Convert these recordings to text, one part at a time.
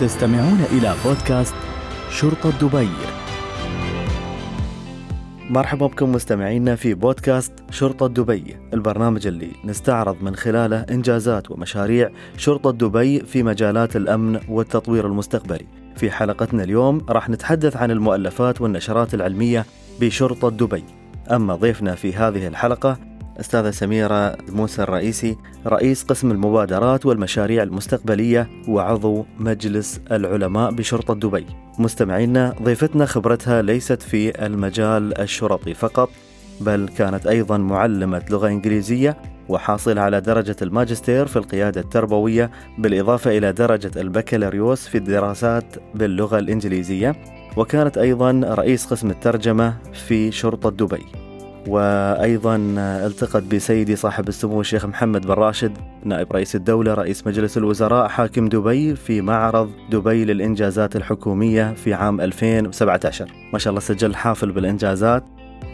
تستمعون إلى بودكاست شرطة دبي. مرحبا بكم مستمعينا في بودكاست شرطة دبي البرنامج اللي نستعرض من خلاله إنجازات ومشاريع شرطة دبي في مجالات الأمن والتطوير المستقبلي. في حلقتنا اليوم راح نتحدث عن المؤلفات والنشرات العلمية بشرطة دبي. أما ضيفنا في هذه الحلقة أستاذة سميرة موسى الرئيسي رئيس قسم المبادرات والمشاريع المستقبلية وعضو مجلس العلماء بشرطة دبي. مستمعينا ضيفتنا خبرتها ليست في المجال الشرطي فقط بل كانت أيضا معلمة لغة إنجليزية وحاصلة على درجة الماجستير في القيادة التربوية بالإضافة إلى درجة البكالوريوس في الدراسات باللغة الإنجليزية وكانت أيضا رئيس قسم الترجمة في شرطة دبي. وأيضا التقت بسيدي صاحب السمو الشيخ محمد بن راشد نائب رئيس الدولة رئيس مجلس الوزراء حاكم دبي في معرض دبي للإنجازات الحكومية في عام 2017 ما شاء الله سجل حافل بالإنجازات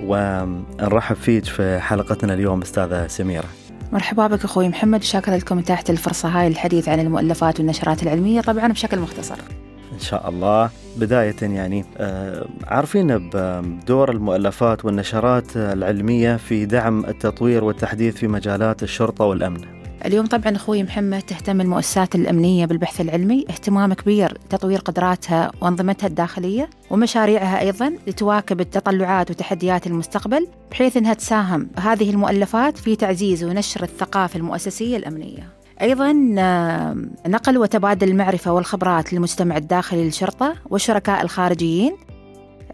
ونرحب فيك في حلقتنا اليوم أستاذة سميرة مرحبا بك أخوي محمد شاكرا لكم اتاحت الفرصة هاي للحديث عن المؤلفات والنشرات العلمية طبعا بشكل مختصر. إن شاء الله بداية يعني آه، عارفين بدور المؤلفات والنشرات العلمية في دعم التطوير والتحديث في مجالات الشرطة والأمن اليوم طبعا أخوي محمد تهتم المؤسسات الأمنية بالبحث العلمي اهتمام كبير تطوير قدراتها وأنظمتها الداخلية ومشاريعها أيضا لتواكب التطلعات وتحديات المستقبل بحيث إنها تساهم هذه المؤلفات في تعزيز ونشر الثقافة المؤسسية الأمنية. أيضا نقل وتبادل المعرفة والخبرات للمجتمع الداخلي للشرطة والشركاء الخارجيين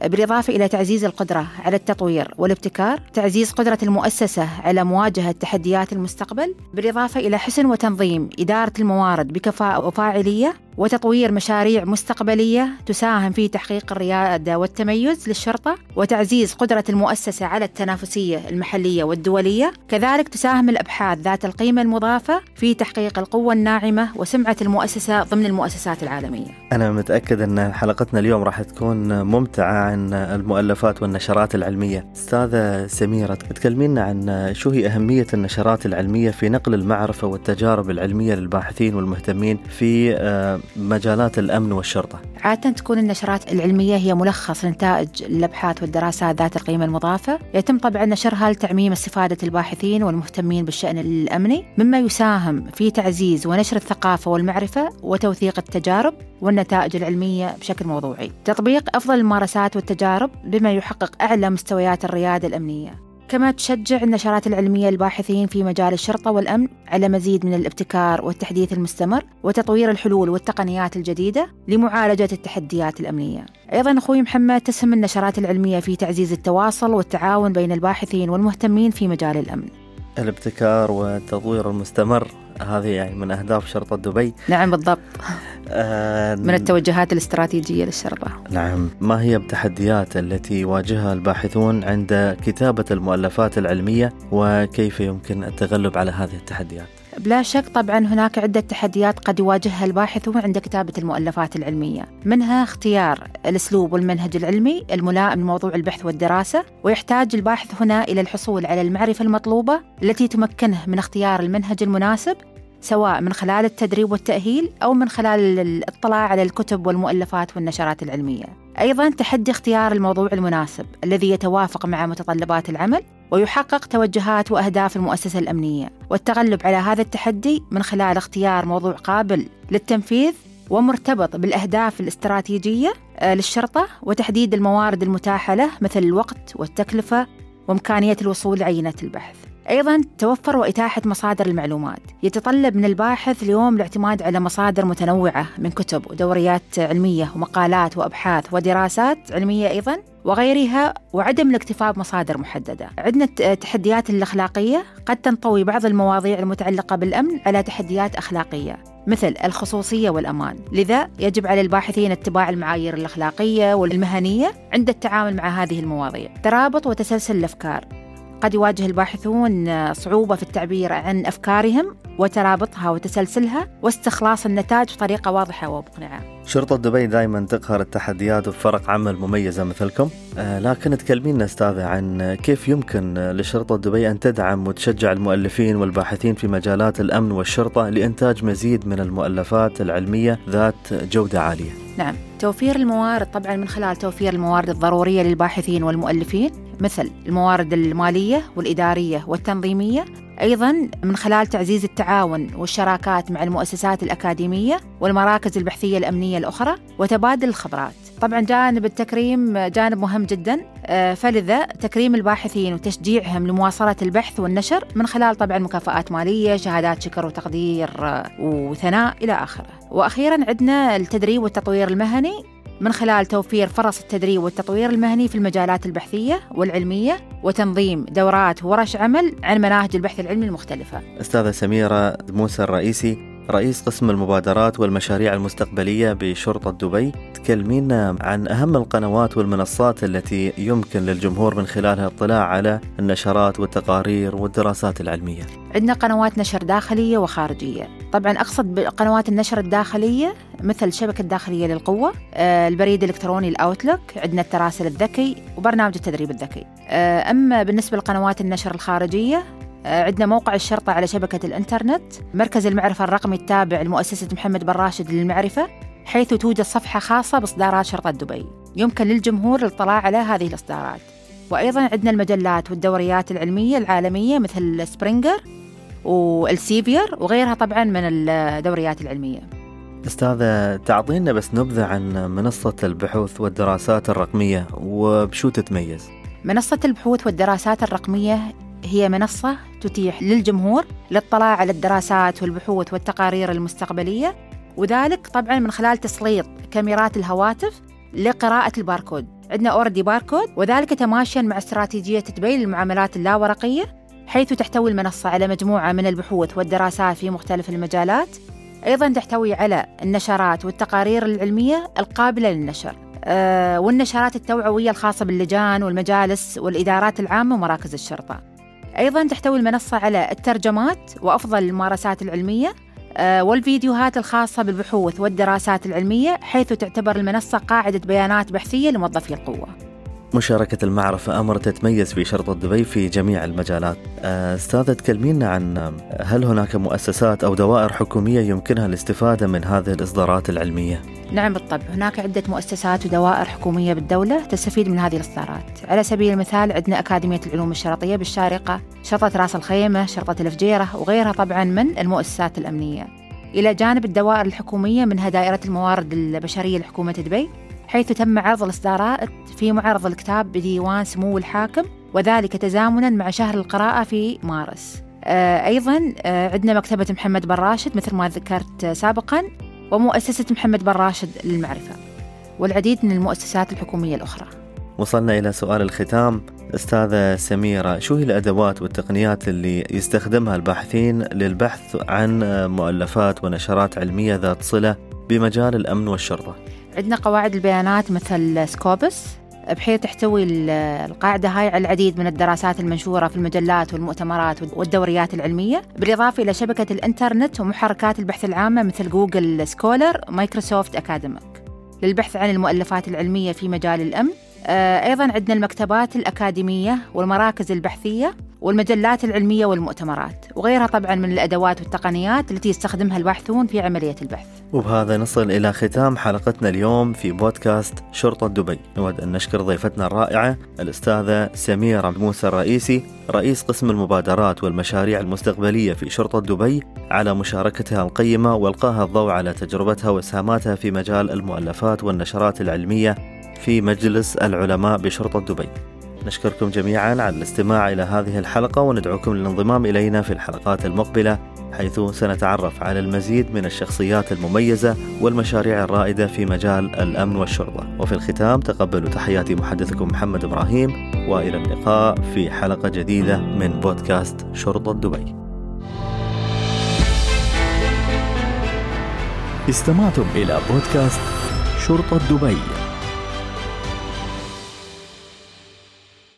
بالإضافة إلى تعزيز القدرة على التطوير والابتكار تعزيز قدرة المؤسسة على مواجهة تحديات المستقبل بالإضافة إلى حسن وتنظيم إدارة الموارد بكفاءة وفاعلية وتطوير مشاريع مستقبلية تساهم في تحقيق الريادة والتميز للشرطة وتعزيز قدرة المؤسسة على التنافسية المحلية والدولية. كذلك تساهم الأبحاث ذات القيمة المضافة في تحقيق القوة الناعمة وسمعة المؤسسة ضمن المؤسسات العالمية. أنا متأكد أن حلقتنا اليوم راح تكون ممتعة عن المؤلفات والنشرات العلمية. أستاذة سميرة تكلمينا عن شو هي أهمية النشرات العلمية في نقل المعرفة والتجارب العلمية للباحثين والمهتمين في آه، مجالات الأمن والشرطة. عادة تكون النشرات العلمية هي ملخص لنتائج الأبحاث والدراسات ذات القيمة المضافة. يتم طبعا نشرها لتعميم استفادة الباحثين والمهتمين بالشأن الأمني مما يساهم في تعزيز ونشر الثقافة والمعرفة وتوثيق التجارب والنتائج العلمية بشكل موضوعي. تطبيق أفضل الممارسات والتجارب بما يحقق أعلى مستويات الريادة الأمنية. كما تشجع النشرات العلمية الباحثين في مجال الشرطة والأمن على مزيد من الابتكار والتحديث المستمر وتطوير الحلول والتقنيات الجديدة لمعالجة التحديات الأمنية. أيضا أخوي محمد تسهم النشرات العلمية في تعزيز التواصل والتعاون بين الباحثين والمهتمين في مجال الأمن. الابتكار والتطوير المستمر هذه يعني من أهداف شرطة دبي نعم بالضبط من التوجهات الاستراتيجية للشرطة. نعم. ما هي التحديات التي يواجهها الباحثون عند كتابة المؤلفات العلمية؟ وكيف يمكن التغلب على هذه التحديات؟ بلا شك طبعا هناك عدة تحديات قد يواجهها الباحثون عند كتابة المؤلفات العلمية. منها اختيار الأسلوب والمنهج العلمي الملائم لموضوع البحث والدراسة ويحتاج الباحث هنا إلى الحصول على المعرفة المطلوبة التي تمكنه من اختيار المنهج المناسب سواء من خلال التدريب والتأهيل أو من خلال الاطلاع على الكتب والمؤلفات والنشرات العلمية. أيضا تحدي اختيار الموضوع المناسب الذي يتوافق مع متطلبات العمل ويحقق توجهات وأهداف المؤسسة الأمنية والتغلب على هذا التحدي من خلال اختيار موضوع قابل للتنفيذ ومرتبط بالأهداف الاستراتيجية آه، للشرطة وتحديد الموارد المتاحة له مثل الوقت والتكلفة وإمكانية الوصول لعينة البحث. أيضا توفر وإتاحة مصادر المعلومات. يتطلب من الباحث اليوم الاعتماد على مصادر متنوعة من كتب ودوريات علمية ومقالات وأبحاث ودراسات علمية أيضا وغيرها وعدم الاكتفاء بمصادر محددة. عندنا التحديات الأخلاقية قد تنطوي بعض المواضيع المتعلقة بالأمن على تحديات أخلاقية مثل الخصوصية والأمان. لذا يجب على الباحثين اتباع المعايير الأخلاقية والمهنية عند التعامل مع هذه المواضيع. ترابط وتسلسل الأفكار. قد يواجه الباحثون صعوبة في التعبير عن أفكارهم. وترابطها وتسلسلها واستخلاص النتائج بطريقة واضحة ومقنعة. شرطة دبي دائما تقهر التحديات بفرق عمل مميزة مثلكم. آه لكن تكلمينا أستاذة عن كيف يمكن لشرطة دبي أن تدعم وتشجع المؤلفين والباحثين في مجالات الأمن والشرطة لإنتاج مزيد من المؤلفات العلمية ذات جودة عالية. نعم توفير الموارد طبعا من خلال توفير الموارد الضرورية للباحثين والمؤلفين مثل الموارد المالية والإدارية والتنظيمية أيضا من خلال تعزيز التعاون والشراكات مع المؤسسات الأكاديمية والمراكز البحثية الأمنية الأخرى وتبادل الخبرات. طبعا جانب التكريم جانب مهم جدا آه، فلذا تكريم الباحثين وتشجيعهم لمواصلة البحث والنشر من خلال طبعا مكافآت مالية شهادات شكر وتقدير آه، وثناء إلى آخره. وأخيرا عندنا التدريب والتطوير المهني. من خلال توفير فرص التدريب والتطوير المهني في المجالات البحثية والعلمية وتنظيم دورات ورش عمل عن مناهج البحث العلمي المختلفة. أستاذة سميرة موسى الرئيسي رئيس قسم المبادرات والمشاريع المستقبلية بشرطة دبي. تكلمينا عن أهم القنوات والمنصات التي يمكن للجمهور من خلالها الاطلاع على النشرات والتقارير والدراسات العلمية. عندنا قنوات نشر داخلية وخارجية. طبعا أقصد بقنوات النشر الداخلية مثل الشبكة الداخلية للقوة آه، البريد الإلكتروني الأوتلوك عندنا التراسل الذكي وبرنامج التدريب الذكي. آه، أما بالنسبة لقنوات النشر الخارجية آه، عندنا موقع الشرطة على شبكة الإنترنت مركز المعرفة الرقمي التابع لمؤسسة محمد بن راشد للمعرفة حيث توجد صفحة خاصة بإصدارات شرطة دبي. يمكن للجمهور الاطلاع على هذه الإصدارات. وأيضا عندنا المجلات والدوريات العلمية العالمية مثل Springer و Elsevier وغيرها طبعا من الدوريات العلمية أستاذة تعطينا بس نبذة عن منصة البحوث والدراسات الرقمية وبشو تتميز؟ منصة البحوث والدراسات الرقمية هي منصة تتيح للجمهور الاطلاع على الدراسات والبحوث والتقارير المستقبلية وذلك طبعا من خلال تسليط كاميرات الهواتف لقراءة الباركود عندنا أوردي باركود وذلك تماشيا مع استراتيجية دبي للمعاملات اللاورقية حيث تحتوي المنصة على مجموعة من البحوث والدراسات في مختلف المجالات. أيضا تحتوي على النشرات والتقارير العلمية القابلة للنشر. أه والنشرات التوعوية الخاصة باللجان والمجالس والإدارات العامة ومراكز الشرطة. أيضا تحتوي المنصة على الترجمات وأفضل الممارسات العلمية آه، والفيديوهات الخاصة بالبحوث والدراسات العلمية حيث تعتبر المنصة قاعدة بيانات بحثية لموظفي القوة. مشاركة المعرفة أمر تتميز في شرطة دبي في جميع المجالات. آه، أستاذة تكلمينا عن هل هناك مؤسسات أو دوائر حكومية يمكنها الاستفادة من هذه الإصدارات العلمية؟ نعم بالطبع. هناك عدة مؤسسات ودوائر حكومية بالدولة تستفيد من هذه الإصدارات. على سبيل المثال عندنا أكاديمية العلوم الشرطية بالشارقة شرطة راس الخيمة شرطة الفجيرة وغيرها طبعا من المؤسسات الأمنية. إلى جانب الدوائر الحكومية منها دائرة الموارد البشرية لحكومة دبي حيث تم عرض الإصدارات في معرض الكتاب بديوان سمو الحاكم وذلك تزامنا مع شهر القراءة في مارس. آه، أيضا آه، عندنا مكتبة محمد بن راشد مثل ما ذكرت سابقا ومؤسسة محمد بن راشد للمعرفة والعديد من المؤسسات الحكومية الأخرى. وصلنا إلى سؤال الختام. أستاذة سميرة شو هي الأدوات والتقنيات اللي يستخدمها الباحثين للبحث عن مؤلفات ونشرات علمية ذات صلة بمجال الأمن والشرطة؟ عندنا قواعد البيانات مثل Scopus بحيث تحتوي القاعدة هاي على العديد من الدراسات المنشورة في المجلات والمؤتمرات والدوريات العلمية. بالإضافة إلى شبكة الإنترنت ومحركات البحث العامة مثل Google Scholar Microsoft Academic. للبحث عن المؤلفات العلمية في مجال الأمن آه، أيضا عندنا المكتبات الأكاديمية والمراكز البحثية. والمجلات العلمية والمؤتمرات وغيرها طبعا من الأدوات والتقنيات التي يستخدمها الباحثون في عملية البحث. وبهذا نصل إلى ختام حلقتنا اليوم في بودكاست شرطة دبي. نود أن نشكر ضيفتنا الرائعة الأستاذة سميرة موسى الرئيسي رئيس قسم المبادرات والمشاريع المستقبلية في شرطة دبي على مشاركتها القيمة والقاها الضوء على تجربتها وإسهاماتها في مجال المؤلفات والنشرات العلمية في مجلس العلماء بشرطة دبي. نشكركم جميعا على الاستماع إلى هذه الحلقة وندعوكم للانضمام إلينا في الحلقات المقبلة حيث سنتعرف على المزيد من الشخصيات المميزة والمشاريع الرائدة في مجال الأمن والشرطة. وفي الختام تقبلوا تحياتي محدثكم محمد إبراهيم وإلى اللقاء في حلقة جديدة من بودكاست شرطة دبي. استمعتم إلى بودكاست شرطة دبي.